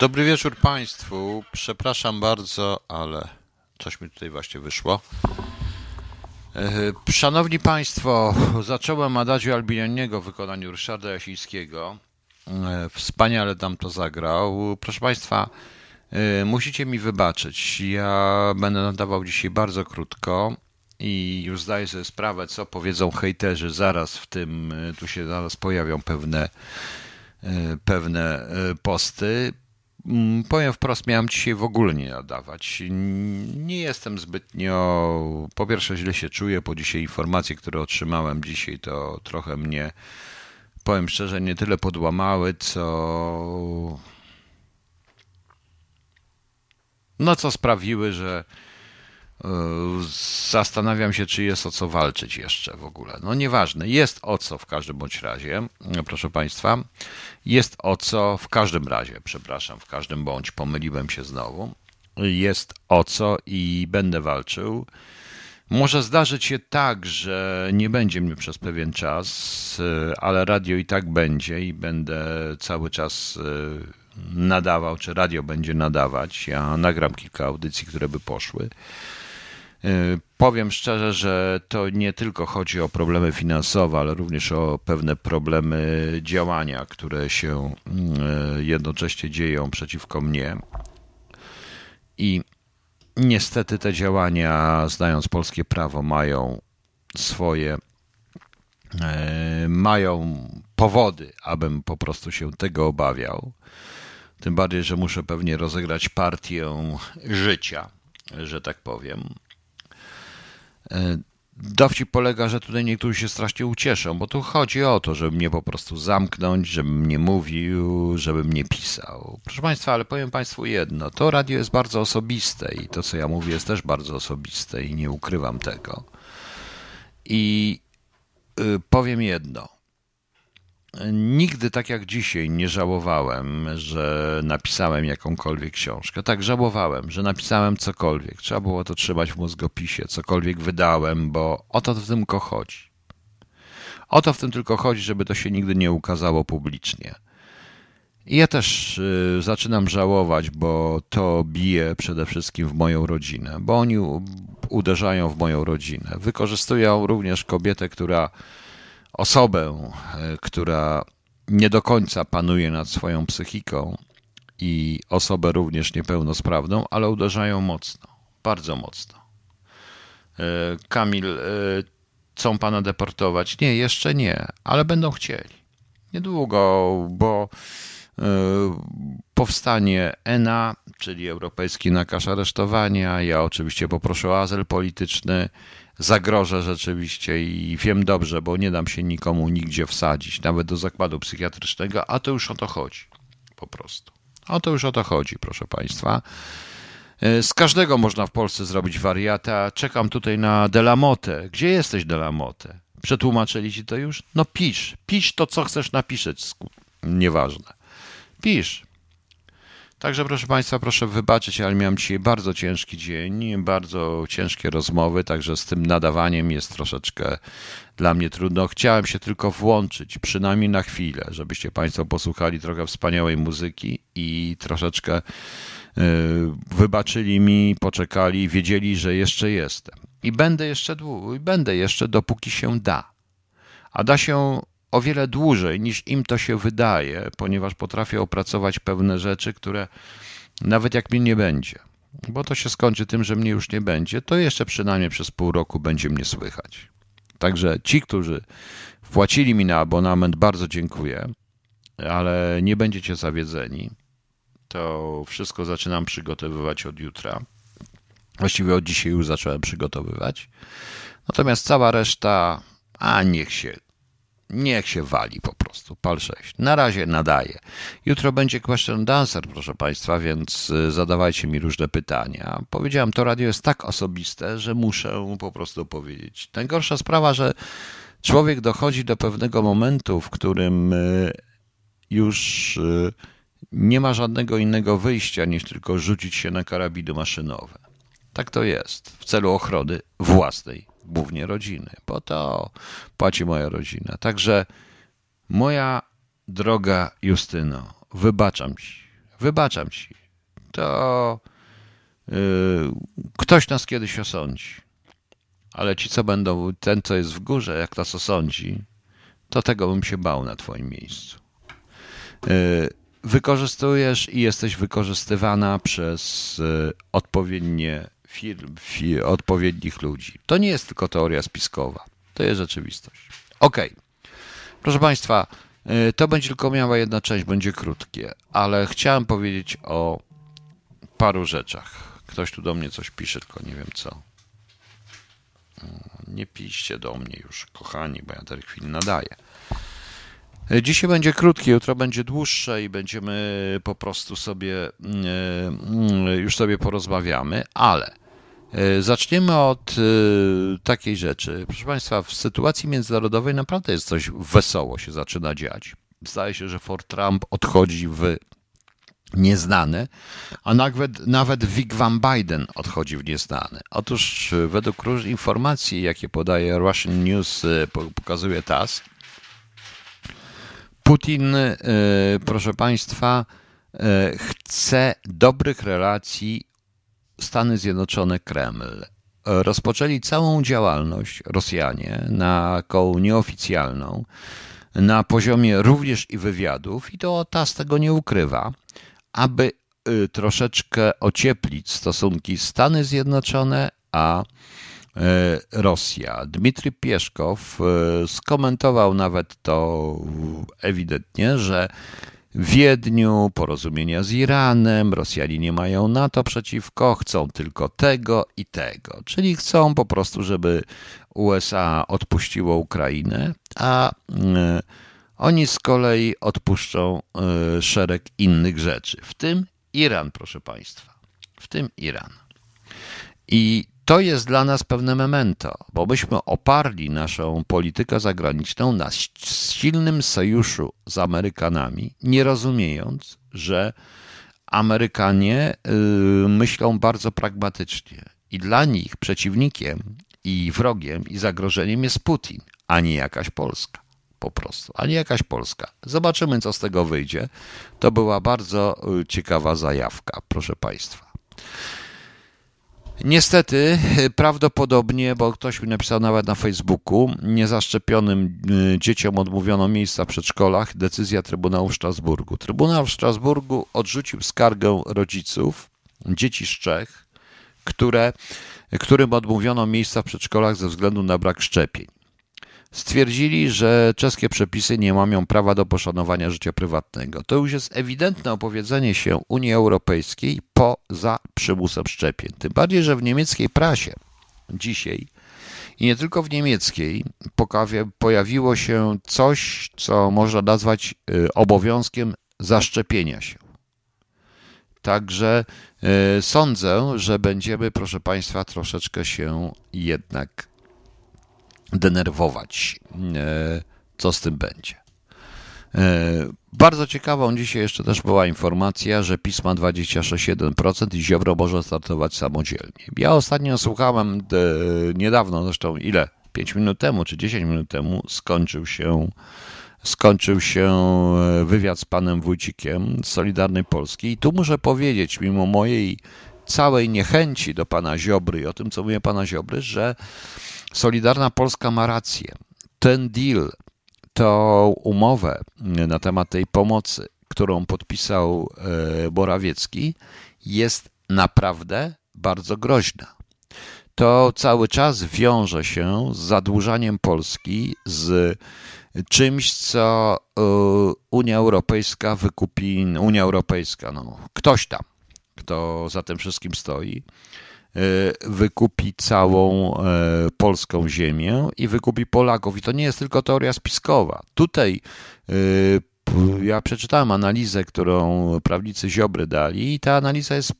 Dobry wieczór Państwu. Przepraszam bardzo, ale coś mi tutaj właśnie wyszło. E, Szanowni Państwo, zacząłem Adagio Albinianiego w wykonaniu Ryszarda Jasińskiego. E, Wspaniale tam to zagrał. Proszę Państwa, e, musicie mi wybaczyć. Ja będę nadawał dzisiaj bardzo krótko i już zdaję sobie sprawę, co powiedzą hejterzy zaraz w tym, tu się zaraz pojawią pewne pewne posty. Mm, Powiem wprost, miałem dzisiaj w ogóle nie nadawać. Nie jestem zbytnio. Po pierwsze, źle się czuję. Po dzisiaj informacje, które otrzymałem dzisiaj, to trochę mnie, powiem szczerze, nie tyle podłamały, co. No, co sprawiły, że zastanawiam się, czy jest o co walczyć jeszcze w ogóle. No, nieważne. Jest o co w każdym bądź razie, proszę Państwa. Jest o co w każdym razie, przepraszam, w każdym bądź, pomyliłem się znowu. Jest o co i będę walczył. Może zdarzyć się tak, że nie będzie mnie przez pewien czas, y, ale radio i tak będzie i będę cały czas nadawał, czy radio będzie nadawać. Ja nagram kilka audycji, które by poszły. Y, Powiem szczerze, że to nie tylko chodzi o problemy finansowe, ale również o pewne problemy działania, które się y, jednocześnie dzieją przeciwko mnie. I niestety te działania, znając polskie prawo, mają swoje, e, mają powody, abym po prostu się tego obawiał. Tym bardziej, że muszę pewnie rozegrać partię życia, że tak powiem. E, Dowcip polega, że tutaj niektórzy się strasznie ucieszą, bo tu chodzi o to, żeby mnie po prostu zamknąć, żebym nie mówił, żebym nie pisał. Proszę Państwa, ale powiem Państwu jedno, to radio jest bardzo osobiste i to, co ja mówię, jest też bardzo osobiste i nie ukrywam tego. I y, powiem jedno. Nigdy tak jak dzisiaj nie żałowałem, że napisałem jakąkolwiek książkę. Tak, żałowałem, że napisałem cokolwiek. Trzeba było to trzymać w mózgopisie, cokolwiek wydałem, bo o to w tym tylko chodzi. O to w tym tylko chodzi, żeby to się nigdy nie ukazało publicznie. I ja też y, zaczynam żałować, bo to bije przede wszystkim w moją rodzinę, bo oni uderzają w moją rodzinę. Wykorzystują również kobietę, która osobę, e, która nie do końca panuje nad swoją psychiką i osobę również niepełnosprawną, ale uderzają mocno, bardzo mocno. E, Kamil, e, chcą pana deportować? Nie, jeszcze nie, ale będą chcieli. Niedługo, bo powstanie ENA, czyli Europejski Nakaz Aresztowania. Ja oczywiście poproszę o azyl polityczny zagrożę rzeczywiście i wiem dobrze, bo nie dam się nikomu nigdzie wsadzić, nawet do zakładu psychiatrycznego, a to już o to chodzi. Po prostu. O to już o to chodzi, proszę Państwa. E, Z każdego można w Polsce zrobić wariata. Czekam tutaj na Delamotę. Gdzie jesteś, Delamote? Przetłumaczyli ci to już? No pisz. Pisz to, co chcesz napisać. Nieważne. Pisz. Także proszę Państwa, proszę wybaczyć, ale miałem dzisiaj bardzo ciężki dzień, bardzo ciężkie rozmowy, także z tym nadawaniem jest troszeczkę dla mnie trudno. Chciałem się tylko włączyć, przynajmniej na chwilę, żebyście Państwo posłuchali trochę wspaniałej muzyki i troszeczkę y, wybaczyli mi, poczekali, wiedzieli, że jeszcze jestem. I będę jeszcze długo, i będę jeszcze dopóki się da. A da się o wiele dłużej niż im to się wydaje, ponieważ potrafię opracować pewne rzeczy, które nawet jak mnie nie będzie, bo to się skończy tym, że mnie już nie będzie, to jeszcze przynajmniej przez pół roku będzie mnie słychać. Także ci, którzy wpłacili mi na abonament, bardzo dziękuję, ale nie będziecie zawiedzeni. To wszystko zaczynam przygotowywać od jutra. Właściwie od dzisiaj już zacząłem przygotowywać. Natomiast cała reszta, a niech się Niech się wali po prostu. Pal 6. Na razie nadaje. Jutro będzie question and answer, proszę Państwa, więc y, zadawajcie mi różne pytania. Powiedziałem, to radio jest tak osobiste, że muszę po prostu powiedzieć. Najgorsza sprawa, że człowiek dochodzi do pewnego momentu, w którym y, już y, nie ma żadnego innego wyjścia, niż tylko rzucić się na karabiny maszynowe. Tak to jest. W celu ochrony własnej, głównie rodziny, bo to płaci moja rodzina. Także moja droga Justyno, wybaczam ci Wybaczam ci. To yy, ktoś nas kiedyś osądzi. Ale ci, co będą, ten, co jest w górze, jak nas osądzi, to tego bym się bał na twoim miejscu. Yy, wykorzystujesz i jesteś wykorzystywana przez yy, odpowiednie firm, fi, odpowiednich ludzi. To nie jest tylko teoria spiskowa. To jest rzeczywistość. Okay. Proszę Państwa, y, to będzie tylko miała jedna część, będzie krótkie, ale chciałem powiedzieć o paru rzeczach. Ktoś tu do mnie coś pisze, tylko nie wiem co. Y, nie piszcie do mnie już, kochani, bo ja tej chwili nadaję. Dzisiaj będzie krótkie, jutro będzie dłuższe i będziemy po prostu sobie już sobie porozmawiamy, ale E, zaczniemy od e, takiej rzeczy. Proszę Państwa, w sytuacji międzynarodowej naprawdę jest coś wesoło się zaczyna dziać. Zdaje się, że Fort Trump odchodzi w nieznane, a nawet, nawet Wigwam Biden odchodzi w nieznane. Otóż e, według informacji, jakie podaje Russian News, pokazuje TASS, Putin, proszę Państwa, chce dobrych relacji Stany Zjednoczone, Kreml. Rozpoczęli całą działalność Rosjanie na koło nieoficjalną, na poziomie również i wywiadów, i to TAS tego nie ukrywa, aby y, troszeczkę ocieplić stosunki Stany Zjednoczone a Rosja. Dmitry Pieszkow y, skomentował nawet to ewidentnie, że w Wiedniu, porozumienia z Iranem, Rosjanie nie mają NATO przeciwko, chcą tylko tego i tego. Czyli chcą po prostu, żeby USA odpuściło Ukrainę, a y, oni z kolei odpuszczą szereg innych rzeczy, w tym Iran, proszę Państwa. W tym Iran. I to jest dla nas pewne memento, bo myśmy oparli naszą politykę zagraniczną na silnym sojuszu z Amerykanami, nie rozumiejąc, że Amerykanie yy, myślą bardzo pragmatycznie i dla nich przeciwnikiem i wrogiem i zagrożeniem jest Putin, a nie jakaś Polska. Po prostu, a nie jakaś Polska. Zobaczymy, co z tego wyjdzie. To była bardzo y, ciekawa zajawka, proszę Państwa. Niestety, prawdopodobnie, bo ktoś mi napisał nawet na Facebooku, niezaszczepionym y, dzieciom odmówiono miejsca w przedszkolach, decyzja Trybunału w Strasburgu. Trybunał w Strasburgu odrzucił skargę rodziców dzieci z Czech, które, którym odmówiono miejsca w przedszkolach ze względu na brak szczepień. Stwierdzili, że czeskie przepisy nie mają prawa do poszanowania życia prywatnego. To już jest ewidentne opowiedzenie się Unii Europejskiej poza przymusem szczepień. Tym bardziej, że w niemieckiej prasie dzisiaj i nie tylko w niemieckiej pojawiło się coś, co można nazwać y, obowiązkiem zaszczepienia się. Także y, sądzę, że będziemy, proszę Państwa, troszeczkę się jednak denerwować, e, co z tym będzie. E, bardzo ciekawą dzisiaj jeszcze też była informacja, że pisma 26,1% i Ziobro może startować samodzielnie. Ja ostatnio słuchałem, e, niedawno zresztą ile? 5 minut temu czy 10 minut temu skończył się skończył się wywiad z panem Wójcikiem z Solidarnej Polski i tu muszę powiedzieć, mimo mojej całej niechęci do pana Ziobry i o tym, co mówię pana Ziobry, że Solidarna Polska ma rację. Ten deal, tą umowę na temat tej pomocy, którą podpisał e, Borawiecki, jest naprawdę bardzo groźna. To cały czas wiąże się z zadłużaniem Polski, z czymś, co e, Unia Europejska wykupi, Unia Europejska, no, ktoś tam, kto za tym wszystkim stoi, E, wykupi całą e, polską ziemię i wykupi Polaków. I to nie jest tylko teoria spiskowa. Tutaj e, ja przeczytałem analizę, którą prawnicy Ziobry dali i ta analiza jest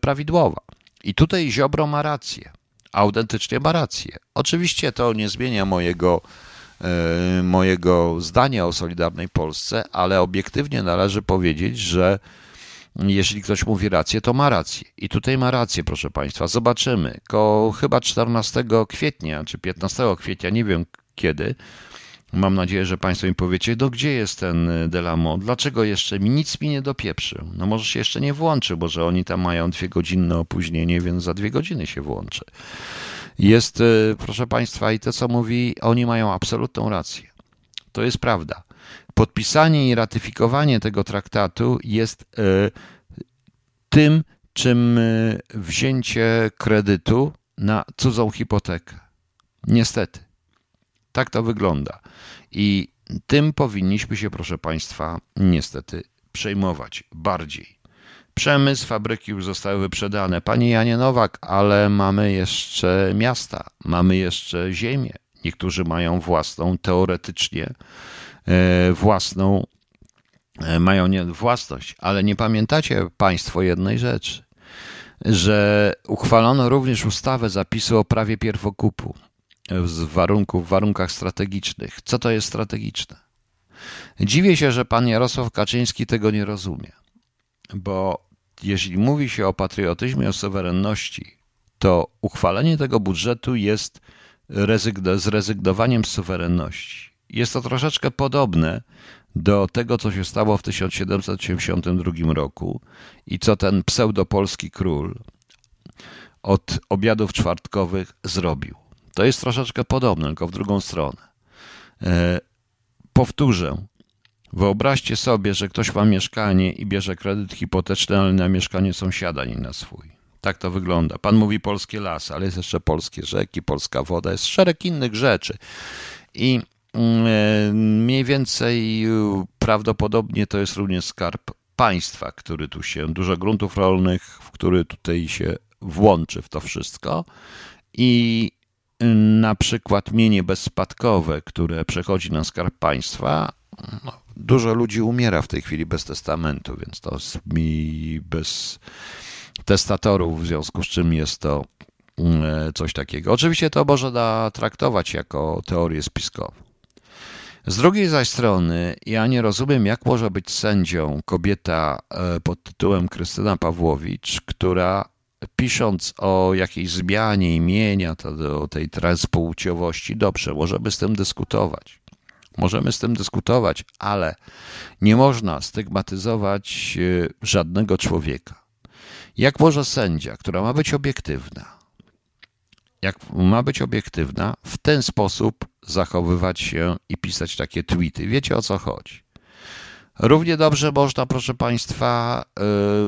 prawidłowa. I tutaj Ziobro ma rację. Autentycznie ma rację. Oczywiście to nie zmienia mojego, mojego zdania o Solidarnej Polsce, ale obiektywnie należy powiedzieć, że jeśli ktoś mówi rację, to ma rację. I tutaj ma rację, proszę Państwa. Zobaczymy. Ko chyba 14 kwietnia czy 15 kwietnia, nie wiem kiedy, Mam nadzieję, że Państwo mi powiecie, do gdzie jest ten y, Delamo, dlaczego jeszcze mi nic mi nie dopieprzył. No może się jeszcze nie włączy, bo że oni tam mają dwie godzinne opóźnienie, więc za dwie godziny się włączy. Jest, y, proszę Państwa, i to co mówi, oni mają absolutną rację. To jest prawda. Podpisanie i ratyfikowanie tego traktatu jest y, tym, czym wzięcie kredytu na cudzą hipotekę. Niestety. Tak to wygląda. I tym powinniśmy się, proszę Państwa, niestety przejmować bardziej. Przemysł, fabryki już zostały wyprzedane. Panie Janie Nowak, ale mamy jeszcze miasta, mamy jeszcze ziemię. Niektórzy mają własną, teoretycznie e, własną, e, mają własność, ale nie pamiętacie Państwo jednej rzeczy, że uchwalono również ustawę zapisu o prawie pierwokupu z warunków, w warunkach strategicznych. Co to jest strategiczne? Dziwię się, że pan Jarosław Kaczyński tego nie rozumie, bo jeśli mówi się o patriotyzmie, o suwerenności, to uchwalenie tego budżetu jest zrezygnowaniem z suwerenności. Jest to troszeczkę podobne do tego, co się stało w 1782 roku i co ten pseudopolski król od obiadów czwartkowych zrobił. To jest troszeczkę podobne, tylko w drugą stronę. E, powtórzę. Wyobraźcie sobie, że ktoś ma mieszkanie i bierze kredyt hipoteczny, ale na mieszkanie sąsiada, nie na swój. Tak to wygląda. Pan mówi polskie lasy, ale jest jeszcze polskie rzeki, polska woda, jest szereg innych rzeczy. I mniej więcej prawdopodobnie to jest również skarb państwa, który tu się, dużo gruntów rolnych, w który tutaj się włączy w to wszystko. I na przykład mienie bezspadkowe, które przechodzi na skarb państwa, no, dużo ludzi umiera w tej chwili bez testamentu, więc to mi bez testatorów, w związku z czym jest to mm, coś takiego. Oczywiście to można traktować jako teorię spiskową. Z drugiej zaś strony, ja nie rozumiem, jak może być sędzią kobieta e, pod tytułem Krystyna Pawłowicz, która pisząc o jakiejś zmianie imienia, to o tej transpłciowości, dobrze, możemy z tym dyskutować. Możemy z tym dyskutować, ale nie można stygmatyzować e, żadnego człowieka. Jak może sędzia, która ma być obiektywna, jak ma być obiektywna, w ten sposób zachowywać się i pisać takie tweety? Wiecie o co chodzi? Równie dobrze można, proszę Państwa,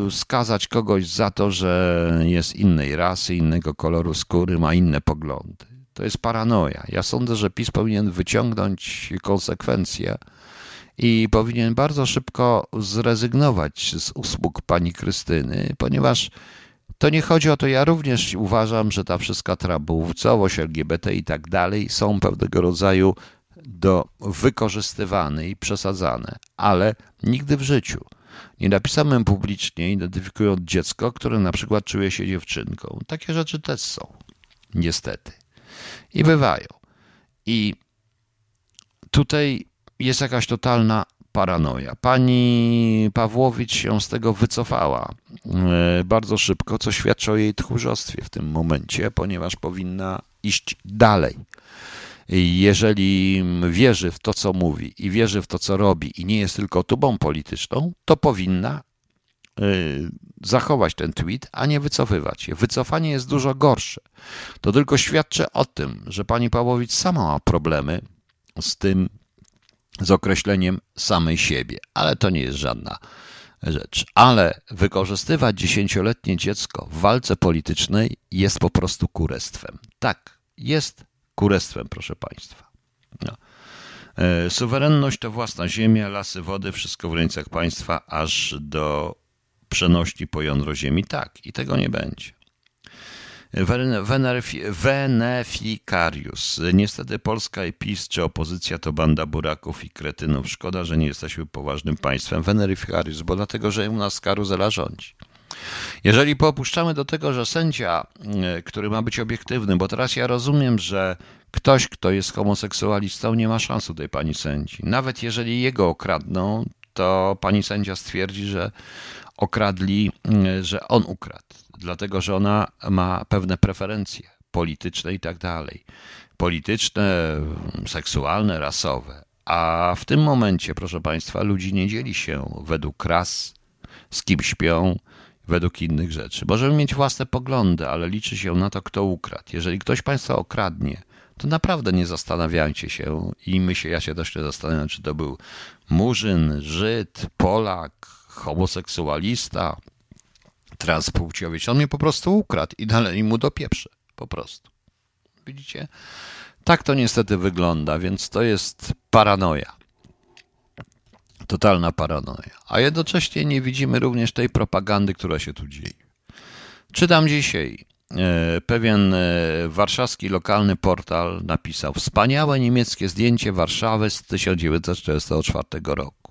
y, skazać kogoś za to, że jest innej rasy, innego koloru skóry, ma inne poglądy. To jest paranoia. Ja sądzę, że PiS powinien wyciągnąć konsekwencje i powinien bardzo szybko zrezygnować z usług pani Krystyny, ponieważ to nie chodzi o to. Ja również uważam, że ta wszystka trabówcowość, LGBT i tak dalej są pewnego rodzaju do wykorzystywane i przesadzane, ale nigdy w życiu nie napisałem publicznie identyfikując dziecko, które na przykład czuje się dziewczynką. Takie rzeczy też są, niestety. I bywają. I tutaj jest jakaś totalna paranoja. Pani Pawłowicz się z tego wycofała e, bardzo szybko, co świadczy o jej tchórzostwie w tym momencie, ponieważ powinna iść dalej jeżeli wierzy w to, co mówi i wierzy w to, co robi i nie jest tylko tubą polityczną, to powinna y, zachować ten tweet, a nie wycofywać się. Wycofanie jest dużo gorsze. To tylko świadczy o tym, że pani Pawłowicz sama ma problemy z tym, z określeniem samej siebie, ale to nie jest żadna rzecz. Ale wykorzystywać dziesięcioletnie dziecko w walce politycznej jest po prostu kurestwem. Tak, jest kurestwem, proszę Państwa. No. E, suwerenność to własna ziemia, lasy, wody, wszystko w rękach państwa, aż do przenośni po jądro ziemi. Tak, i tego nie będzie. Veneficarius. Niestety Polska i PiS czy opozycja to banda buraków i kretynów. Szkoda, że nie jesteśmy poważnym państwem. Veneficarius, bo dlatego, że u nas karuzela rządzi. Jeżeli popuszczamy do tego, że sędzia, e, który ma być obiektywny, bo teraz ja rozumiem, że ktoś, kto jest homoseksualistą, nie ma szans tej pani sędzi. Nawet jeżeli jego okradną, to pani sędzia stwierdzi, że okradli, e, że on ukradł, dlatego że ona ma pewne preferencje polityczne i tak dalej. Polityczne, seksualne, rasowe. A w tym momencie, proszę Państwa, ludzi nie dzieli się według ras, z kim śpią, według innych rzeczy. Możemy mieć własne poglądy, ale liczy się na to, kto ukradł. Jeżeli ktoś Państwa okradnie, to naprawdę nie zastanawiajcie się i my się, ja się też nie zastanawiam, czy to był murzyn, Żyd, Polak, homoseksualista, transpłciowy. On mnie po prostu ukradł i dalej mu do pieprze. Po prostu. Widzicie? Tak to niestety wygląda, więc to jest paranoja. Totalna paranoja. A jednocześnie nie widzimy również tej propagandy, która się tu dzieje. Czytam dzisiaj. E, pewien e, warszawski lokalny portal napisał wspaniałe niemieckie zdjęcie Warszawy z 1944 roku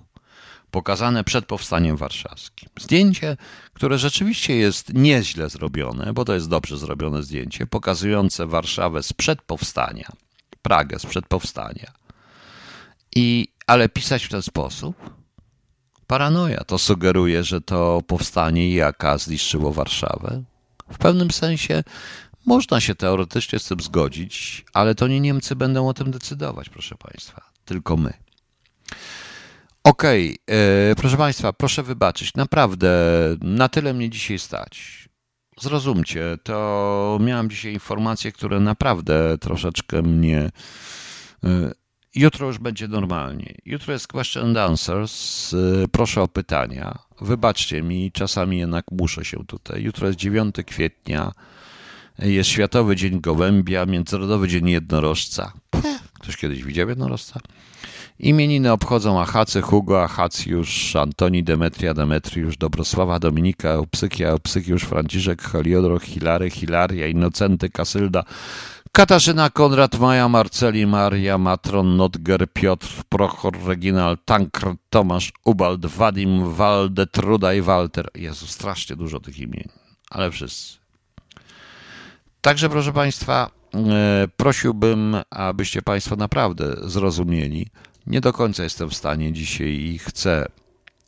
pokazane przed powstaniem warszawskim. Zdjęcie, które rzeczywiście jest nieźle zrobione, bo to jest dobrze zrobione zdjęcie, pokazujące Warszawę sprzed powstania, Pragę sprzed powstania. I, ale pisać w ten sposób? Paranoja. To sugeruje, że to powstanie jaka zniszczyło Warszawę. W pewnym sensie można się teoretycznie z tym zgodzić, ale to nie Niemcy będą o tym decydować, proszę Państwa, tylko my. Okej, okay. E, proszę Państwa, proszę wybaczyć. Naprawdę, na tyle mnie dzisiaj stać. Zrozumcie, to miałem dzisiaj informacje, które naprawdę troszeczkę mnie. E, jutro już będzie normalnie. Jutro jest question and answers. E, proszę o pytania. Wybaczcie mi, czasami jednak muszę się tutaj. Jutro jest 9 kwietnia. Jest Światowy Dzień Gołębia, Międzynarodowy Dzień Jednorożca. Ktoś kiedyś widział jednorożca? Imieniny obchodzą Achacy, Hugo, Achacjusz, Antoni, Demetria, Demetriusz, Dobrosława, Dominika, Eupsyki, Eupsykiusz, Franciszek, Heliodor, Hilary, Hilaria, Innocenty, Kasylda, Katarzyna, Konrad, Maja, Marceli, Maria, Matron, Notger, Piotr, Prochor, Reginal, Tankr, Tomasz, Ubald, Wadim, Walde, Truda i Walter. Jezu, strasznie dużo tych imień, ale wszyscy. Także, proszę Państwa, e, prosiłbym, abyście Państwo naprawdę zrozumieli, nie do końca jestem w stanie dzisiaj i chcę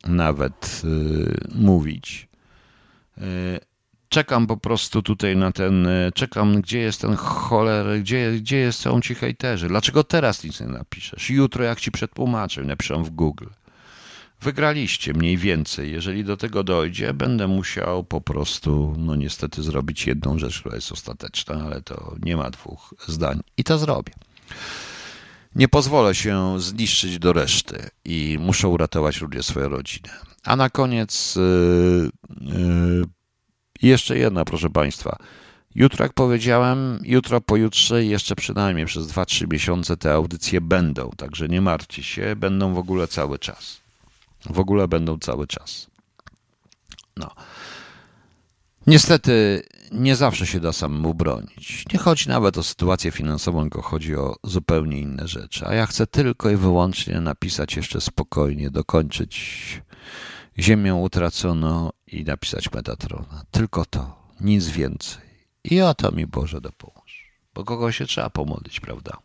nawet y, mówić. Y, czekam po prostu tutaj na ten, y, czekam, gdzie jest ten choler, gdzie, gdzie są ci hejterzy. Dlaczego teraz nic nie napiszesz? Jutro jak ci przetłumaczę, napiszę w Google. Wygraliście mniej więcej. Jeżeli do tego dojdzie, będę musiał po prostu, no niestety, zrobić jedną rzecz, która jest ostateczna, ale to nie ma dwóch zdań. I to zrobię. Nie pozwolę się zniszczyć do reszty i muszę uratować również swoją rodzinę. A na koniec yy, yy, jeszcze jedna, proszę Państwa. Jutro, jak powiedziałem, jutro, pojutrze jeszcze przynajmniej przez 2-3 miesiące te audycje będą, także nie martwcie się, będą w ogóle cały czas. W ogóle będą cały czas. No. Niestety nie zawsze się da samemu bronić. Nie chodzi nawet o sytuację finansową, tylko chodzi o zupełnie inne rzeczy. A ja chcę tylko i wyłącznie napisać jeszcze spokojnie, dokończyć Ziemię utracono i napisać Metatrona. Tylko to, nic więcej. I o to mi Boże dopomóż. Bo kogo się trzeba pomodlić, prawda?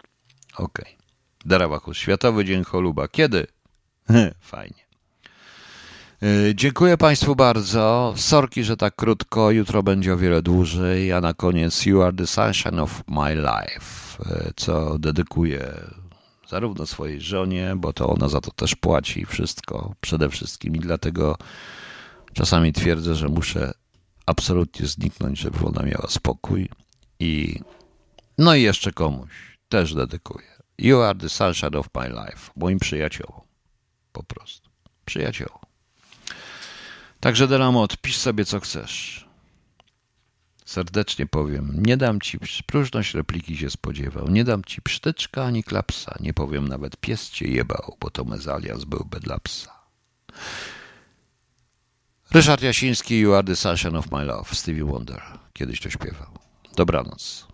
Okej. Okay. Darawachu, Światowy Dzień Choluba. Kiedy? Fajnie. Y, dziękuję Państwu bardzo. Sorki, że tak krótko. Jutro będzie o wiele dłużej. A na koniec You are the sunshine of my life, y, co dedykuję zarówno swojej żonie, bo to ona za to też płaci wszystko przede wszystkim i dlatego czasami twierdzę, że muszę absolutnie zniknąć, żeby ona miała spokój i no i jeszcze komuś też dedykuję. You are the sunshine of my life, moim przyjaciołom. Po prostu. Przyjaciołom. Także Delamo, odpisz sobie co chcesz. Serdecznie powiem, nie dam ci, próżność repliki się spodziewał, nie dam ci psztyczka ani klapsa, nie powiem nawet pies cię jebał, bo to mezalias byłby dla psa. Ryszard Jasiński, You are the sunshine of my love, Stevie Wonder, kiedyś to śpiewał. Dobranoc.